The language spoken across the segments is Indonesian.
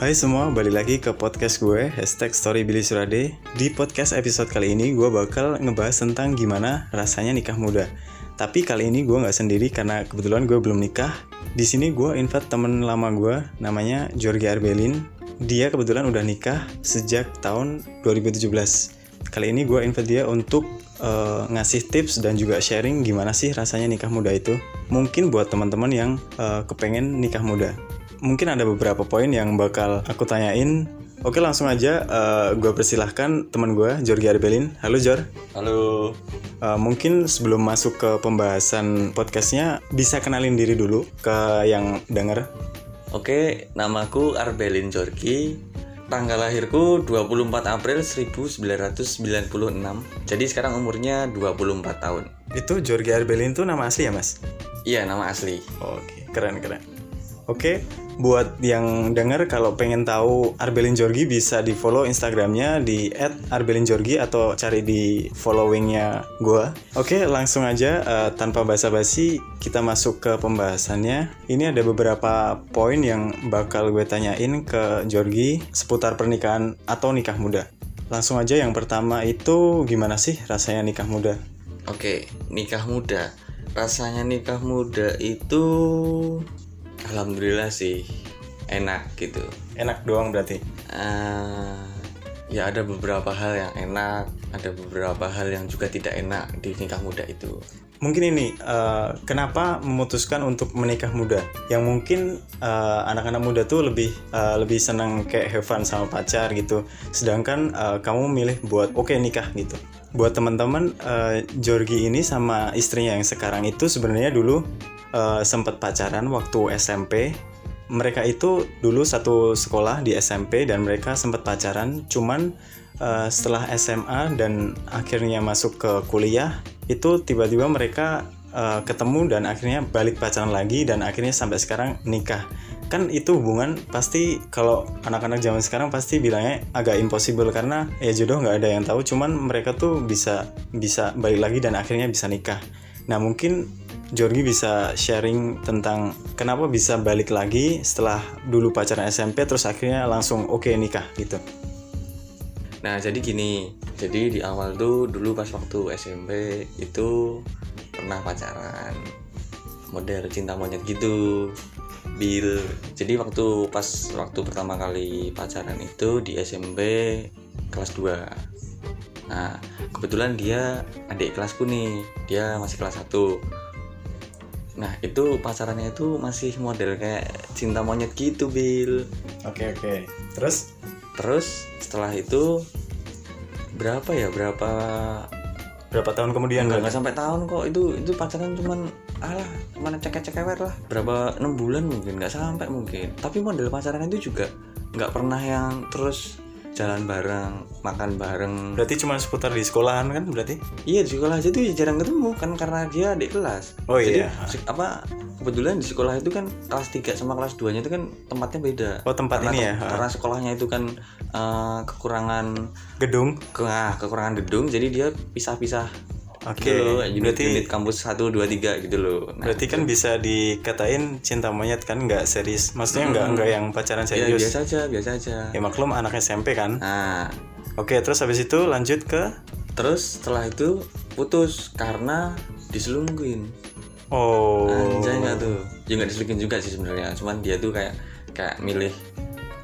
Hai semua, balik lagi ke podcast gue, hashtag story Billy Surade. Di podcast episode kali ini gue bakal ngebahas tentang gimana rasanya nikah muda. Tapi kali ini gue nggak sendiri karena kebetulan gue belum nikah. Di sini gue invite temen lama gue, namanya Georgi Arbelin. Dia kebetulan udah nikah sejak tahun 2017 Kali ini gue invite dia untuk uh, ngasih tips dan juga sharing gimana sih rasanya nikah muda itu. Mungkin buat teman-teman yang uh, kepengen nikah muda mungkin ada beberapa poin yang bakal aku tanyain. Oke langsung aja uh, gue persilahkan teman gue Jorgi Arbelin. Halo Jor. Halo. Uh, mungkin sebelum masuk ke pembahasan podcastnya bisa kenalin diri dulu ke yang denger. Oke, namaku Arbelin Jorgi. Tanggal lahirku 24 April 1996. Jadi sekarang umurnya 24 tahun. Itu Jorgi Arbelin tuh nama asli ya, Mas? Iya, nama asli. Oke, keren keren. Oke, buat yang denger kalau pengen tahu Arbelin Jorgi bisa di follow Instagramnya di @arbelinjorgi atau cari di followingnya gue. Oke, langsung aja uh, tanpa basa-basi kita masuk ke pembahasannya. Ini ada beberapa poin yang bakal gue tanyain ke Jorgi seputar pernikahan atau nikah muda. Langsung aja yang pertama itu gimana sih rasanya nikah muda? Oke, nikah muda. Rasanya nikah muda itu Alhamdulillah sih enak gitu. Enak doang berarti? Uh, ya ada beberapa hal yang enak, ada beberapa hal yang juga tidak enak di nikah muda itu. Mungkin ini uh, kenapa memutuskan untuk menikah muda? Yang mungkin anak anak-anak muda tuh lebih uh, lebih senang kayak have fun sama pacar gitu. Sedangkan uh, kamu milih buat oke okay, nikah gitu. Buat teman-teman uh, Jorgi ini sama istrinya yang sekarang itu sebenarnya dulu uh, sempat pacaran waktu SMP mereka itu dulu satu sekolah di SMP dan mereka sempat pacaran. Cuman uh, setelah SMA dan akhirnya masuk ke kuliah itu tiba-tiba mereka uh, ketemu dan akhirnya balik pacaran lagi dan akhirnya sampai sekarang nikah. Kan itu hubungan pasti kalau anak-anak zaman sekarang pasti bilangnya agak impossible karena ya jodoh nggak ada yang tahu. Cuman mereka tuh bisa bisa balik lagi dan akhirnya bisa nikah. Nah mungkin Jorgi bisa sharing tentang kenapa bisa balik lagi setelah dulu pacaran SMP terus akhirnya langsung oke okay, nikah gitu. Nah jadi gini, jadi di awal tuh dulu pas waktu SMP itu pernah pacaran. Model cinta monyet gitu. Bill jadi waktu pas waktu pertama kali pacaran itu di SMP kelas 2 nah kebetulan dia adik kelasku nih. Dia masih kelas 1 Nah itu pacarannya itu masih model kayak cinta monyet gitu Bill. Oke okay, oke. Okay. Terus? Terus setelah itu berapa ya berapa berapa tahun kemudian nggak nggak sampai tahun kok itu itu pacaran cuman alah mana cek cek lah berapa enam bulan mungkin nggak sampai mungkin tapi model pacaran itu juga nggak pernah yang terus jalan bareng makan bareng. Berarti cuma seputar di sekolahan kan berarti? Iya di sekolah aja tuh jarang ketemu kan karena dia adik kelas. Oh iya. Apa kebetulan di sekolah itu kan kelas 3 sama kelas 2 nya itu kan tempatnya beda. Oh tempat karena ini ya? karena sekolahnya itu kan uh, kekurangan gedung? Ke, ah, kekurangan gedung jadi dia pisah-pisah Oke, okay. gitu berarti unit kampus 1 2 3 gitu loh. Nah, berarti kan gitu. bisa dikatain cinta monyet kan nggak serius. Maksudnya nggak hmm. nggak yang pacaran ya, serius. Ya, biasa aja, biasa aja. Ya maklum anak SMP kan. Nah. Oke, okay, terus habis itu lanjut ke terus setelah itu putus karena diselingkuhin. Oh. Anjay nggak tuh? Ya nggak diselingkuhin juga sih sebenarnya. Cuman dia tuh kayak kayak milih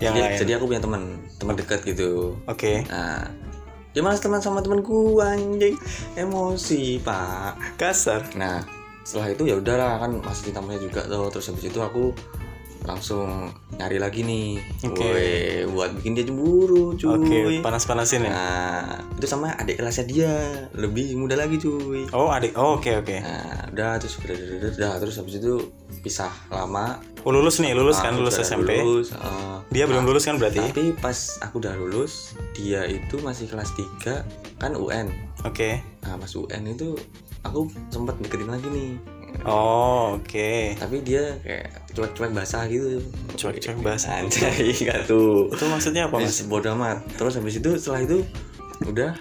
yang jadi, lain. Jadi aku punya teman, teman dekat gitu. Oke. Okay. Nah, ya malas teman sama temanku anjing. Emosi pak. Kasar. Nah setelah itu ya udahlah kan masih cintamanya juga tuh. Terus habis itu aku langsung nyari lagi nih. Okay. buat bikin dia cemburu cuy. Oke okay, panas-panasin ya? Nah itu sama adik kelasnya dia. Lebih muda lagi cuy. Oh adik oh oke okay, oke. Okay. nah udah terus udah, udah, udah, udah terus habis itu pisah lama. Oh lulus nih lulus kan lulus SMP lulus, uh, dia nah, belum lulus kan berarti? tapi pas aku udah lulus dia itu masih kelas 3 kan UN oke. Okay. nah pas UN itu aku sempat deketin lagi nih Oh oke. Okay. Tapi dia kayak cuek-cuek basah gitu. Cuek-cuek basah. Anjay gak tuh. Itu maksudnya apa mas? Bodoh amat. Terus habis itu setelah itu udah.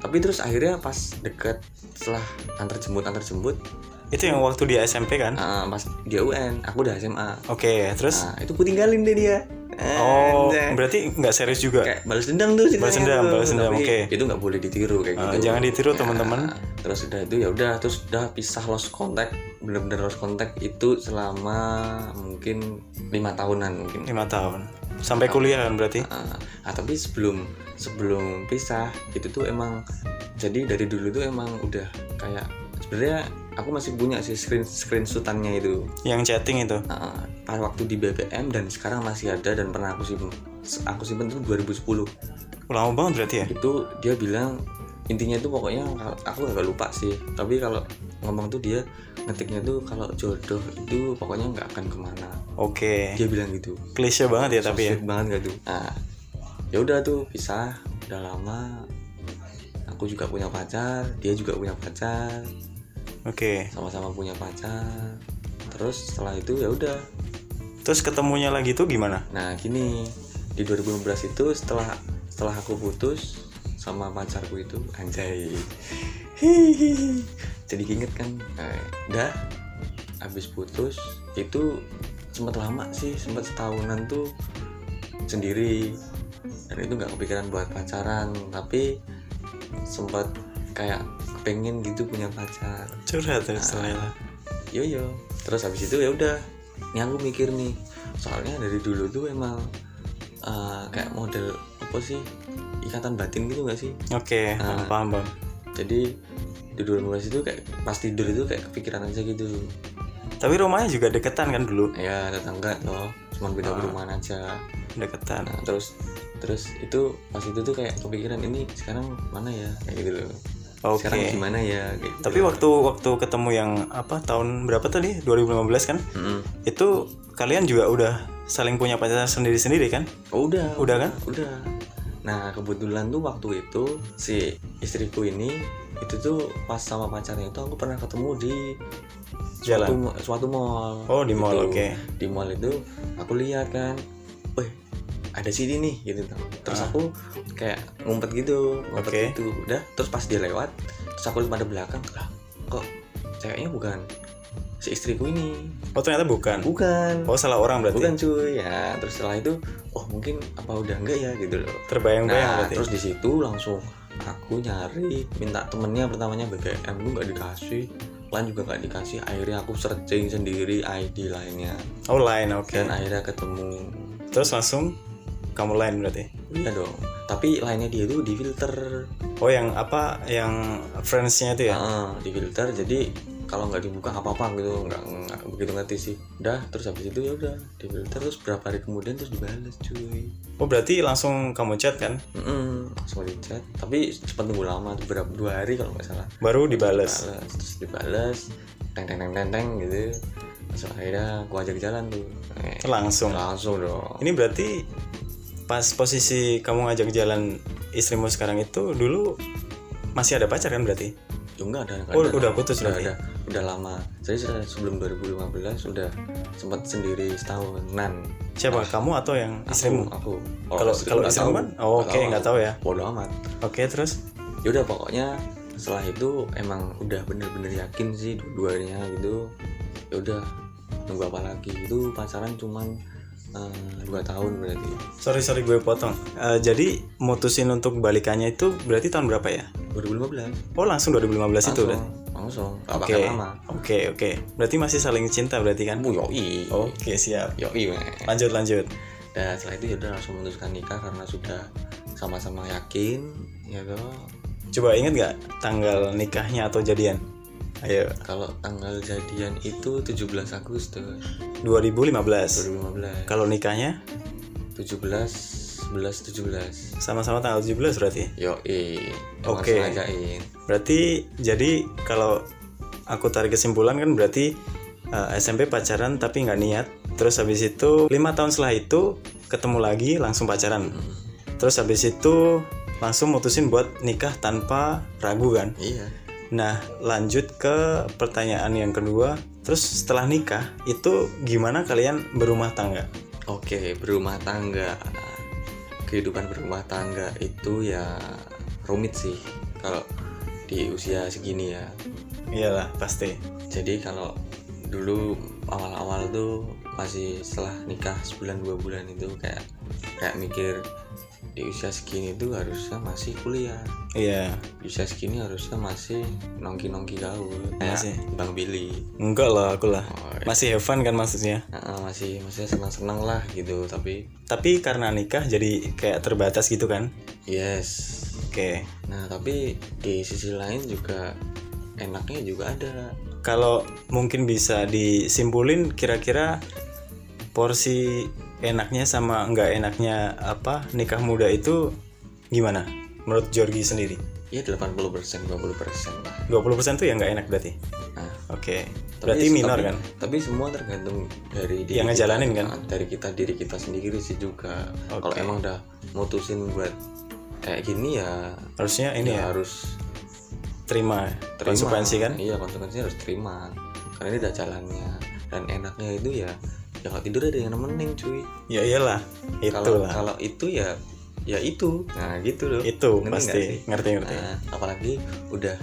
Tapi terus akhirnya pas deket setelah antar jemput antar jemput itu yang waktu di SMP kan? Uh, pas dia UN, aku udah SMA. Oke, okay, terus? Nah, itu ku tinggalin deh dia. Oh, berarti nggak serius juga. kayak balas dendam tuh ceritanya Balas dendam, balas dendam, oke. itu nggak boleh ditiru kayak Eh, gitu jangan ditiru, Ya, teman-teman. terus udah itu ya udah terus udah pisah lost contact bener-bener lost contact itu selama mungkin lima tahunan mungkin lima tahun. Sampai kuliah kan berarti? Ah, ah, tapi sebelum sebelum pisah itu tuh emang jadi dari dulu tuh emang udah kayak sebenarnya aku masih punya sih screen screenshotannya itu. Yang chatting itu. Ah, pada waktu di BBM dan sekarang masih ada dan pernah aku simpen. Aku simpen tuh 2010 Lama banget berarti ya? itu dia bilang intinya itu pokoknya aku agak lupa sih. Tapi kalau ngomong tuh dia ngetiknya tuh kalau jodoh itu pokoknya nggak akan ke mana. Oke. dia bilang gitu. Klise banget ya tapi ya. Banget gak tuh? Nah ya udah tuh pisah. Udah lama. Aku juga punya pacar dia juga punya pacar Oke. sama-sama punya pacar terus setelah itu ya udah Terus ketemunya lagi tuh gimana? nah gini di 2015 itu setelah setelah aku putus sama pacarku itu anjay Hihihi. jadi inget kan eh, udah habis putus itu sempat lama sih sempat setahunan tuh sendiri dan itu nggak kepikiran buat pacaran tapi sempat kayak pengen gitu punya pacar Curhat terus ternyata. yo yo terus habis itu ya udah ini aku mikir nih soalnya dari dulu tuh emang eh, kayak model apa sih ikatan batin gitu gak sih Oke, Ah. paham paham. jadi di 2015 itu kayak pas tidur itu kayak kepikiran aja gitu Tapi rumahnya juga deketan kan dulu. ya tetangga loh cuman beda Ah. perumahan aja Deketan. nah, terus terus itu pas itu tuh kayak kepikiran ini sekarang mana ya kayak gitu loh Oke. sekarang gimana ya kayak gitu. Tapi waktu waktu ketemu yang apa tahun berapa tadi? 2015 kan? Mm-mm. Itu kalian juga udah saling punya pacar sendiri-sendiri kan? Oh, udah Udah kan? udah nah kebetulan tuh waktu itu si istriku ini itu tuh pas sama pacarnya itu aku pernah ketemu di suatu Jalan. suatu mall Oh, di mall, Gitu. oke. di mall itu aku lihat kan ada sini nih gitu terus Ah. aku kayak ngumpet gitu ngumpet Oke. gitu udah terus pas dia lewat terus aku lihat pada belakang lah kok ceweknya bukan si istriku ini Oh ternyata bukan. bukan Oh salah orang berarti. bukan cuy ya terus setelah itu oh mungkin apa udah enggak ya gitu loh Terbayang-bayang nah berarti. terus di situ langsung aku nyari minta temennya pertamanya BBM lu nggak dikasih lain juga nggak dikasih akhirnya aku searching sendiri ID lainnya Oh lain, oke. dan akhirnya ketemu Terus langsung kamu lain berarti. iya dong. Tapi lainnya dia tuh di filter. Oh yang apa? Yang friendsnya itu ya? Ah, di filter. Jadi kalau nggak dibuka apa apa gitu. Nggak nggak begitu ngerti sih. Udah terus habis itu ya udah di filter. Terus berapa hari kemudian terus dibales cuy. Oh berarti langsung kamu chat kan? Mm-mm, langsung di chat. Tapi cepat tunggu lama tuh berapa dua hari kalau nggak salah. Baru dibales. Dibales, terus dibales. Teng teng teng teng teng gitu. Terus akhirnya gua ajak jalan tuh. Eh, Langsung. langsung dong. Ini berarti pas posisi kamu ngajak jalan istrimu sekarang itu dulu masih ada pacar kan berarti? Enggak ada enggak Oh, ada. udah putus udah berarti? ada udah lama jadi sudah sebelum 2015 udah sempat sendiri setahunan Siapa? Kamu atau yang istrimu? aku Kalau kalau istrimu kan? Oh, Oke, nggak tahu ya. bodoh amat Oke terus? ya udah pokoknya setelah itu emang udah bener-bener yakin sih dua-duanya gitu ya udah nunggu apa lagi itu pacaran cuman eh, dua tahun berarti Sorry sorry gue potong. Eh, jadi mutusin untuk balikannya itu berarti tahun berapa ya? 2015 Oh langsung 2015 itu langsung berarti? langsung gak Oke, lama oke, oke. Berarti masih saling cinta berarti kan? Bu yoi Oke siap. yoi. Lanjut lanjut. dan setelah itu ya udah langsung memutuskan nikah karena sudah sama-sama yakin ya toh Coba inget nggak tanggal nikahnya atau jadian? Ayo. kalau tanggal jadian itu 17 Agustus 2015. 2015 Kalau nikahnya 17 11 17 sama-sama tanggal 17 berarti. Yoi, Oke. sengajain. Berarti jadi kalau aku tarik kesimpulan kan berarti uh, SMP pacaran tapi nggak niat. Terus habis itu lima tahun setelah itu ketemu lagi langsung pacaran. Terus habis itu langsung mutusin buat nikah tanpa ragu kan. Iya. Nah lanjut ke pertanyaan yang kedua. Terus setelah nikah itu gimana kalian berumah tangga? Oke, berumah tangga. Kehidupan berumah tangga itu ya rumit sih kalau di usia segini ya. Iyalah pasti. Jadi kalau dulu awal-awal tuh masih setelah nikah sebulan dua bulan itu kayak kayak mikir di usia segini tuh harusnya masih kuliah. Iya. Di usia segini harusnya masih nongki nongki gaul. Kayak Masih. bang Billy. Enggak lah aku lah. Oh, iya. masih have fun kan maksudnya? Nah, masih masih senang senang lah gitu tapi tapi karena nikah jadi kayak terbatas gitu kan? Yes. Oke. Nah tapi di sisi lain juga enaknya juga ada. Kalau mungkin bisa disimpulin kira-kira porsi enaknya sama enggak enaknya apa nikah muda itu gimana? Menurut Jorgi sendiri? Ya 80% 20% lah. 20% tuh ya nggak enak berarti? Nah oke. Tapi- berarti minor tapi- kan? tapi semua tergantung dari diri Yang kita. ngejalanin kan? Nah, dari kita diri kita sendiri sih juga. Oke. kalau emang udah mutusin buat kayak gini ya harusnya ini ya harus terima terima. konsekuensi kan? Iya konsekuensi harus terima. Karena ini udah jalannya. Dan enaknya itu ya ya kalau tidur ada yang nemenin cuy. Ya iyalah. Kalau itulah. kalau itu ya ya itu. Nah gitu loh. Itu Ngerti nggak pasti. ngerti ngerti. Nah, apalagi udah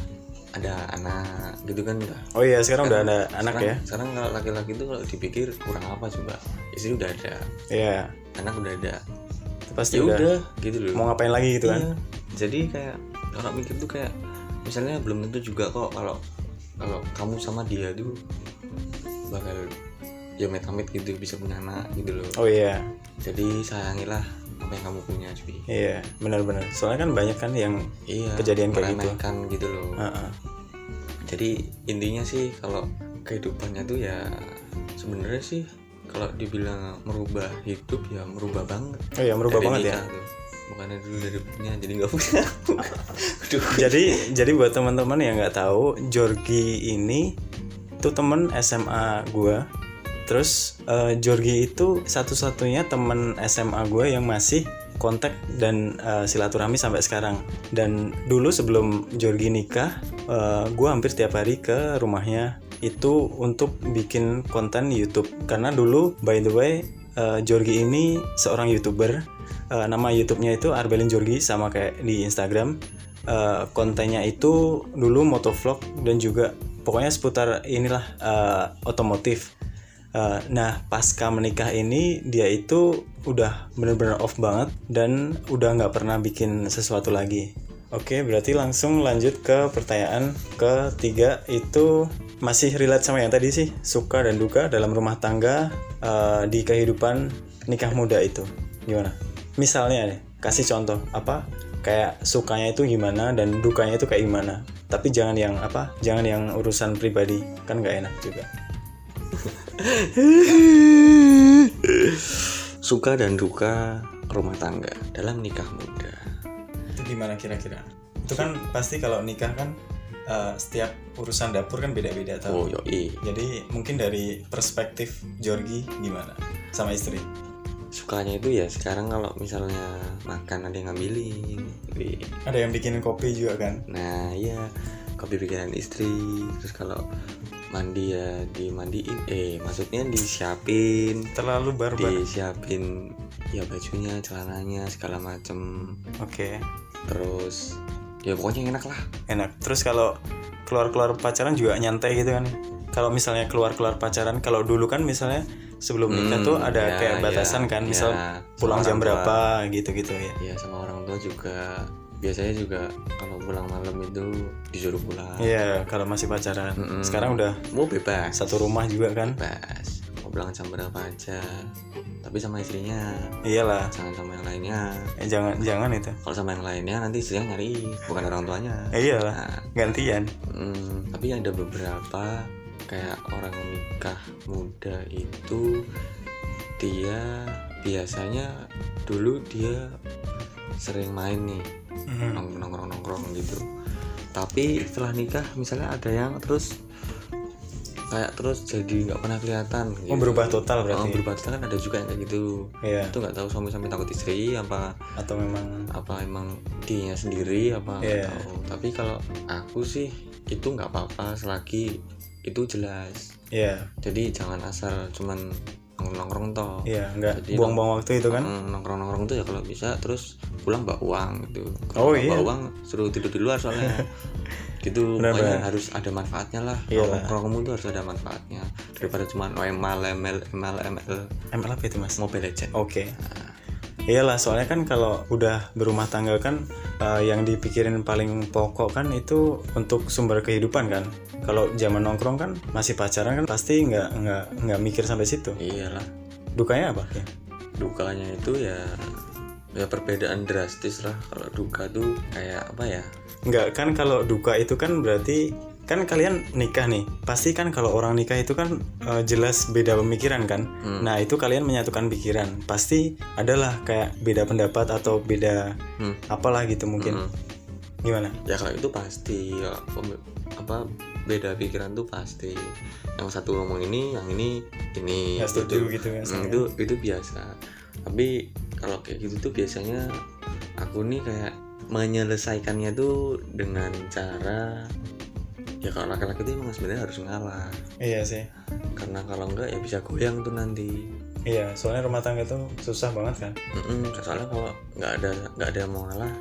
ada anak gitu kan udah. Oh iya sekarang udah ada anak sekarang, ya? sekarang kalau laki-laki itu kalau dipikir kurang apa coba? Istri udah ada. Ya anak udah ada. Pasti ya udah. udah gitu loh. Mau ngapain lagi gitu kan? Iya. jadi kayak kalau mikir tuh kayak misalnya belum tentu juga kok kalau kalau kamu sama dia tuh bakal ya amit gitu bisa punya anak gitu loh. Oh iya. Jadi sayangilah apa yang kamu punya cuy. Iya benar-benar. Soalnya kan banyak kan yang iya Kejadian kayak gitu. meremehkan gitu loh. Heeh. jadi intinya sih kalau kehidupannya tuh ya sebenarnya sih kalau dibilang merubah hidup ya merubah banget. Oh iya merubah Dari banget ya. tuh. bukannya dulu dari punya jadi nggak punya. Jadi jadi buat teman-teman yang nggak tahu Jorgi ini tuh temen SMA gua terus eh, Jorgi itu satu-satunya temen SMA gua yang masih kontak dan eh, silaturahmi sampai sekarang. Dan dulu sebelum Jorgi nikah eh, gua hampir tiap hari ke rumahnya itu untuk bikin konten YouTube. Karena dulu by the way eh, Jorgi ini seorang youtuber. Eh, nama YouTube-nya itu Arbelin Jorgi sama kayak di Instagram. Eh, kontennya itu dulu motovlog dan juga pokoknya seputar inilah eh, otomotif Eh, nah pasca menikah ini dia itu udah bener-bener off banget dan udah nggak pernah bikin sesuatu lagi. Oke berarti langsung lanjut ke pertanyaan ketiga. Itu masih relate sama yang tadi sih suka dan duka dalam rumah tangga eh, di kehidupan nikah muda itu. Gimana? Misalnya nih kasih contoh apa? Kayak sukanya itu gimana dan dukanya itu kayak gimana? Tapi jangan yang apa? Jangan yang urusan pribadi kan nggak enak juga suka dan duka rumah tangga dalam nikah muda. Itu gimana kira-kira? Itu kan pasti kalau nikah kan eh, setiap urusan dapur kan beda-beda tau. Oh yoi. Jadi mungkin dari perspektif Jorgi gimana sama istri? Sukanya itu ya sekarang kalau misalnya makan ada yang ngambilin. Ada yang bikinin kopi juga kan? Nah iya. Kopi bikinan istri. Terus kalau mandi ya dimandiin. Eh maksudnya disiapin. Terlalu barbar. Disiapin ya bajunya celananya segala macem. Oke. Terus ya pokoknya enak lah. Enak. Terus kalau keluar-keluar pacaran juga nyantai gitu kan. Kalau misalnya keluar-keluar pacaran kalau dulu kan misalnya sebelum nikah Hmm, tuh ada ya, kayak batasan ya, kan ya. misal Sama pulang jam berapa gitu-gitu ya. Ya sama orang tua juga biasanya juga kalau pulang malam itu disuruh pulang. Iya kalau masih pacaran. Mm-mm. sekarang udah mau bebas. satu rumah juga kan? Bebas. Mau pulang jam berapa aja. Tapi sama istrinya. Iyalah. Jangan sama yang lainnya. Eh, jangan jangan itu. Kalau sama yang lainnya nanti istrinya nyari bukan orang tuanya. Eh, iyalah. Nah, gantian. Hmm, tapi ada beberapa kayak orang nikah muda itu dia biasanya dulu dia sering main nih Mhm. nong- nongkrong nongkrong gitu. Tapi setelah nikah misalnya ada yang terus kayak terus jadi nggak pernah kelihatan gitu. oh berubah total Oh, berarti berubah total kan ada juga yang kayak gitu. Iya. Itu nggak tahu suami sampai takut istri apa atau memang apa emang dia sendiri apa Iya. tahu. Tapi kalau aku sih itu nggak apa-apa selagi itu jelas. Iya. Jadi jangan asal cuman nongkrong toh. Iya nggak Jadi buang-buang waktu itu kan? Nongkrong nongkrong tuh ya kalau bisa terus pulang bawa uang gitu. Oh, Kalau iya. bawa uang suruh tidur di luar soalnya. Gitu pokoknya harus ada manfaatnya lah. Iyalah. nongkrong kamu tuh harus ada manfaatnya. Daripada cuma ML ML ML ML ML apa itu mas? Mobile Legend. Oke. Iyalah, soalnya kan kalau udah berumah tangga kan eh, yang dipikirin paling pokok kan itu untuk sumber kehidupan kan. Kalau zaman nongkrong kan masih pacaran kan pasti nggak nggak nggak mikir sampai situ. iyalah Dukanya apa? Ya? dukanya itu ya ya perbedaan drastis lah kalau duka tuh kayak apa ya Nggak kan kalau duka itu kan berarti kan kalian nikah nih pasti kan kalau orang nikah itu kan eh, jelas beda pemikiran kan? Nah itu kalian menyatukan pikiran. Pasti adalah kayak beda pendapat atau beda Hmm. apalah gitu mungkin. Hmm. gimana? Ya kalau itu pasti. Apa beda pikiran tuh pasti. Yang satu ngomong ini yang ini ini. Nggak setuju gitu kan Hmm, itu itu biasa. Tapi kalau kayak gitu tuh biasanya aku nih kayak menyelesaikannya tuh dengan cara ya kalau laki-laki itu emang sebenarnya harus ngalah. Iya sih. Karena kalau enggak ya bisa goyang tuh nanti. Iya, soalnya rumah tangga itu susah banget kan. Mm-mm, soalnya kalau nggak ada nggak ada yang mau ngalah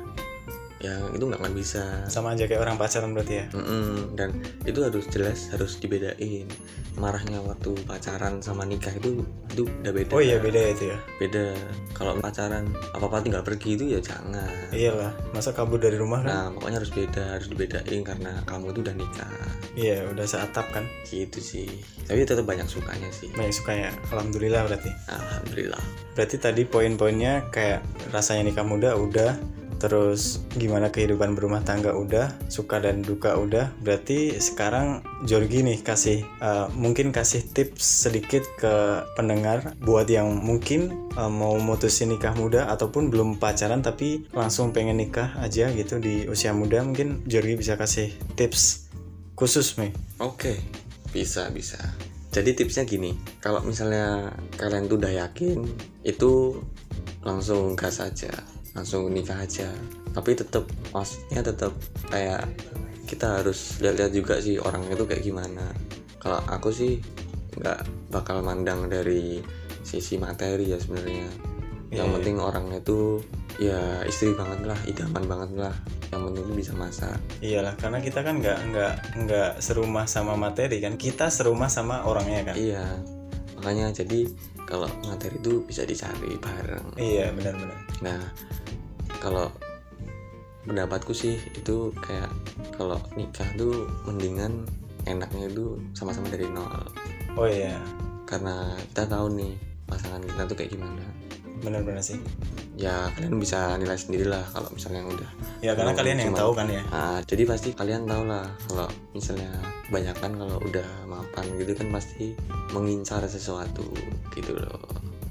ya itu nggak akan bisa Sama aja kayak orang pacaran berarti ya. Mm-mm, dan itu harus jelas harus dibedain marahnya waktu pacaran sama nikah itu itu udah beda Oh iya beda itu ya. beda kalau pacaran apa apa tinggal pergi itu ya jangan Iyalah, masa kabur dari rumah kan? nah pokoknya harus beda harus dibedain karena kamu itu udah nikah Iya, udah seatap kan. gitu sih tapi tetap banyak sukanya sih Banyak suka ya. Alhamdulillah berarti. alhamdulillah Berarti tadi poin-poinnya kayak rasanya nikah muda udah, terus gimana kehidupan berumah tangga udah, suka dan duka udah. Berarti sekarang Jorgi nih kasih eh, mungkin kasih tips sedikit ke pendengar buat yang mungkin eh, mau mutusin nikah muda ataupun belum pacaran tapi langsung pengen nikah aja gitu di usia muda. Mungkin Jorgi bisa kasih tips khusus nih. Oke, bisa bisa. Jadi tipsnya gini, kalau misalnya kalian tuh udah yakin, itu langsung gas aja, langsung nikah aja. Tapi tetap, maksudnya tetap kayak kita harus lihat-lihat juga sih orangnya tuh kayak gimana. Kalau aku sih nggak bakal mandang dari sisi materi ya sebenarnya. Yang Iya, penting orangnya tuh ya istri banget lah, idaman banget lah. Yang penting bisa masak. Iyalah, karena kita kan nggak nggak nggak serumah sama materi kan, kita serumah sama orangnya kan. Iya, makanya jadi kalau materi itu bisa dicari bareng. Iya benar-benar. Nah, kalau pendapatku sih itu kayak kalau nikah tuh mendingan enaknya itu sama-sama dari nol. Oh iya, Karena kita tahu nih pasangan kita tuh kayak gimana. Benar-benar sih. Ya kalian bisa nilai sendiri lah kalau misalnya udah. Ya karena kalian yang tahu kan ya. Nah, jadi pasti kalian tahu lah kalau misalnya kebanyakan kalau udah mapan gitu kan pasti mengincar sesuatu gitu loh.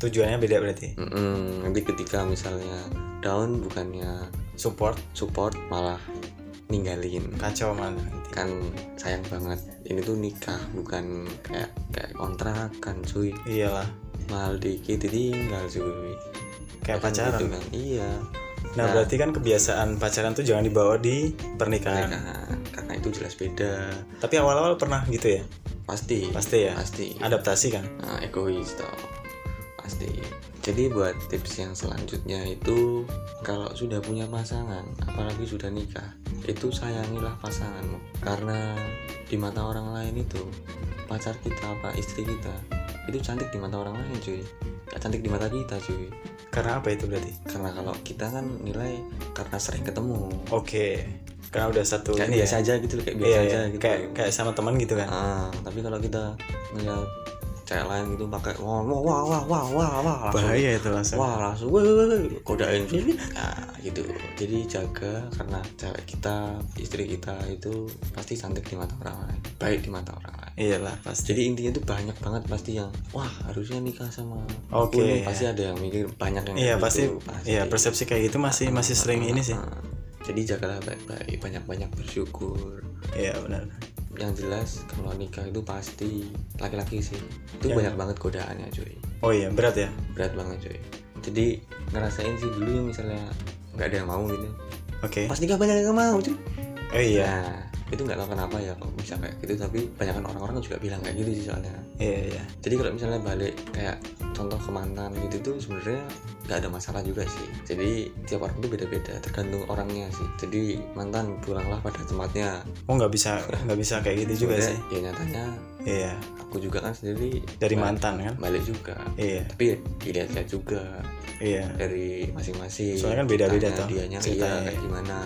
Tujuannya beda berarti. Mm-mm, nanti ketika misalnya down bukannya Support support malah ninggalin kacau malah. kan sayang banget ini tuh nikah bukan kayak kayak kontrakan cuy Iyalah, mal dikit ditinggal cuy kayak Kan pacaran. gitu kan iya Nah, Nah. berarti kan kebiasaan pacaran tuh jangan dibawa di pernikahan. Pernikahan. karena itu jelas beda Tapi awal-awal pernah gitu ya? pasti Pasti ya. pasti Adaptasi kan? nah, egois toh pasti jadi buat tips yang selanjutnya itu kalau sudah punya pasangan apalagi sudah nikah itu sayangilah pasanganmu karena di mata orang lain itu pacar kita apa istri kita itu cantik di mata orang lain cuy gak cantik di mata kita cuy Karena apa itu berarti? karena kalau kita kan nilai karena sering ketemu Oke. Karena udah satu kayak biasa ya. aja gitu kayak biasa Iya, aja iya. gitu Kayak kayak sama teman gitu kan. Ah, tapi kalau kita ngeliat cewek lain gitu pakai wah wah wah wah wah wah wah langsung Bahaya itu langsung. wah langsung wah, wah, wah, kodain nah gitu jadi jaga karena cewek kita istri kita itu pasti cantik di mata orang lain baik di mata orang lain Iyalah, pasti. jadi intinya tuh banyak banget pasti yang wah harusnya nikah sama Oke. nih." pasti ada yang mikir banyak yang Iya, pasti gitu, iya persepsi kayak gitu masih masih sering ini sih. Ah, jadi jagalah baik-baik banyak-banyak bersyukur Iya, benar. Yang jelas kalau nikah itu pasti laki-laki sih itu Ya. banyak banget godaannya cuy Oh iya, berat ya? berat banget cuy jadi ngerasain sih dulu yang misalnya nggak ada yang mau gitu Oke. pas nikah banyak yang mau cuy Oh iya. nah itu nggak tahu kenapa ya kok bisa kayak gitu tapi banyak orang-orang juga bilang kayak gitu sih soalnya iya iya jadi kalau misalnya balik kayak contoh ke mantan gitu tuh sebenarnya nggak ada masalah juga sih. Jadi tiap orang tuh beda-beda tergantung orangnya sih. Jadi mantan pulanglah pada tempatnya. Oh nggak bisa nggak bisa kayak gitu juga sih? ya nyatanya iya. aku juga kan sendiri dari balik- mantan kan? balik juga. Iya. Tapi dilihat-lihat juga. Iya. Dari masing-masing. Soalnya kan beda-beda tuh dianya ceritanya, iya kayak iya. gimana?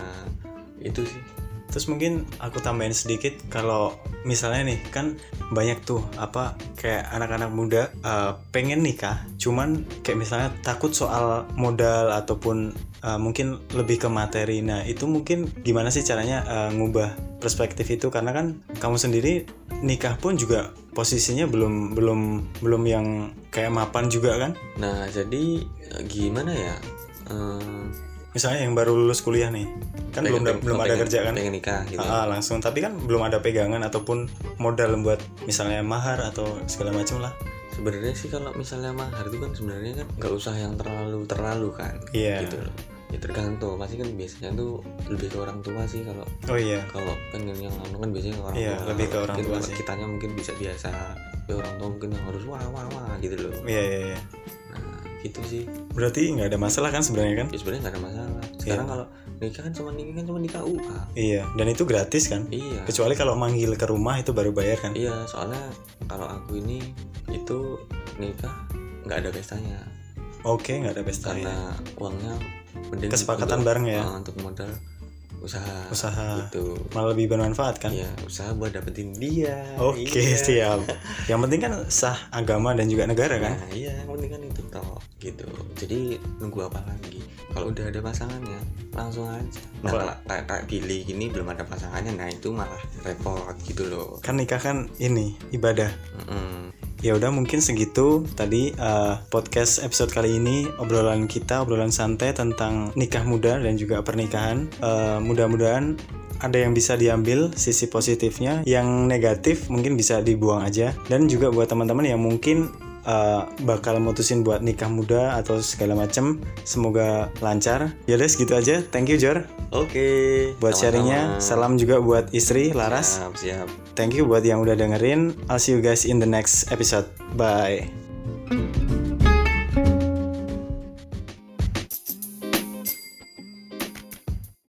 Itu sih Terus mungkin aku tambahin sedikit kalau misalnya nih kan banyak tuh apa kayak anak-anak muda uh, pengen nikah, cuman kayak misalnya takut soal modal ataupun uh, mungkin lebih ke materi. Nah itu mungkin gimana sih caranya uh, ngubah perspektif itu karena kan kamu sendiri nikah pun juga posisinya belum belum belum yang kayak mapan juga kan? nah jadi gimana ya Misalnya yang baru lulus kuliah nih, kan belum pengen- belum ada pengen- kerja kan? pengen nikah gitu Ah, langsung tapi kan belum ada pegangan ataupun modal buat misalnya mahar atau segala macam lah sebenarnya sih kalau misalnya mahar itu kan sebenarnya kan nggak usah yang terlalu terlalu kan Iya. gitu loh ya tergantung pasti kan biasanya tuh lebih ke orang tua sih kalau oh iya kalau pengen yang anu kan biasanya ke orang Iya, tua lebih ke orang Mungkin tua sih. kitanya mungkin bisa biasa ya orang tua mungkin yang harus wah wah wah gitu loh iya iya, iya. Gitu sih. Berarti nggak ada masalah kan sebenarnya kan? Ya sebenarnya nggak ada masalah. Sekarang kalau nikah kan cuma nikah kan cuma di KUA iya dan itu gratis kan? Iya. Kecuali kalau manggil ke rumah itu baru bayar kan? Iya soalnya kalau aku ini itu nikah nggak ada pestanya. Oke nggak ada pesta karena ya. uangnya mending Kesepakatan untuk- bareng ya? uh, untuk modal usaha Usaha. gitu malah lebih bermanfaat kan Iya, usaha buat dapetin dia. oke Iya. siap yang penting kan sah agama dan juga negara kan Nah, iya, yang penting kan itu toh, gitu. Jadi nunggu apa lagi? Kalau udah ada pasangannya, langsung aja. Nah, kalau kayak kayak Billy gini belum ada pasangannya, nah itu malah repot gitu loh. kan nikah kan ini ibadah Mm-mm. Ya udah mungkin segitu tadi eh, podcast episode kali ini obrolan kita obrolan santai tentang nikah muda dan juga pernikahan. Eh, mudah-mudahan ada yang bisa diambil sisi positifnya, yang negatif mungkin bisa dibuang aja. Dan juga buat teman-teman yang mungkin eh, bakal mutusin buat nikah muda atau segala macam, semoga lancar. Ya udah segitu aja. Thank you Jor Oke. buat sama-sama. sharingnya. Salam juga buat istri Laras. Siap, siap. Thank you buat yang udah dengerin. I'll see you guys in the next episode. Bye.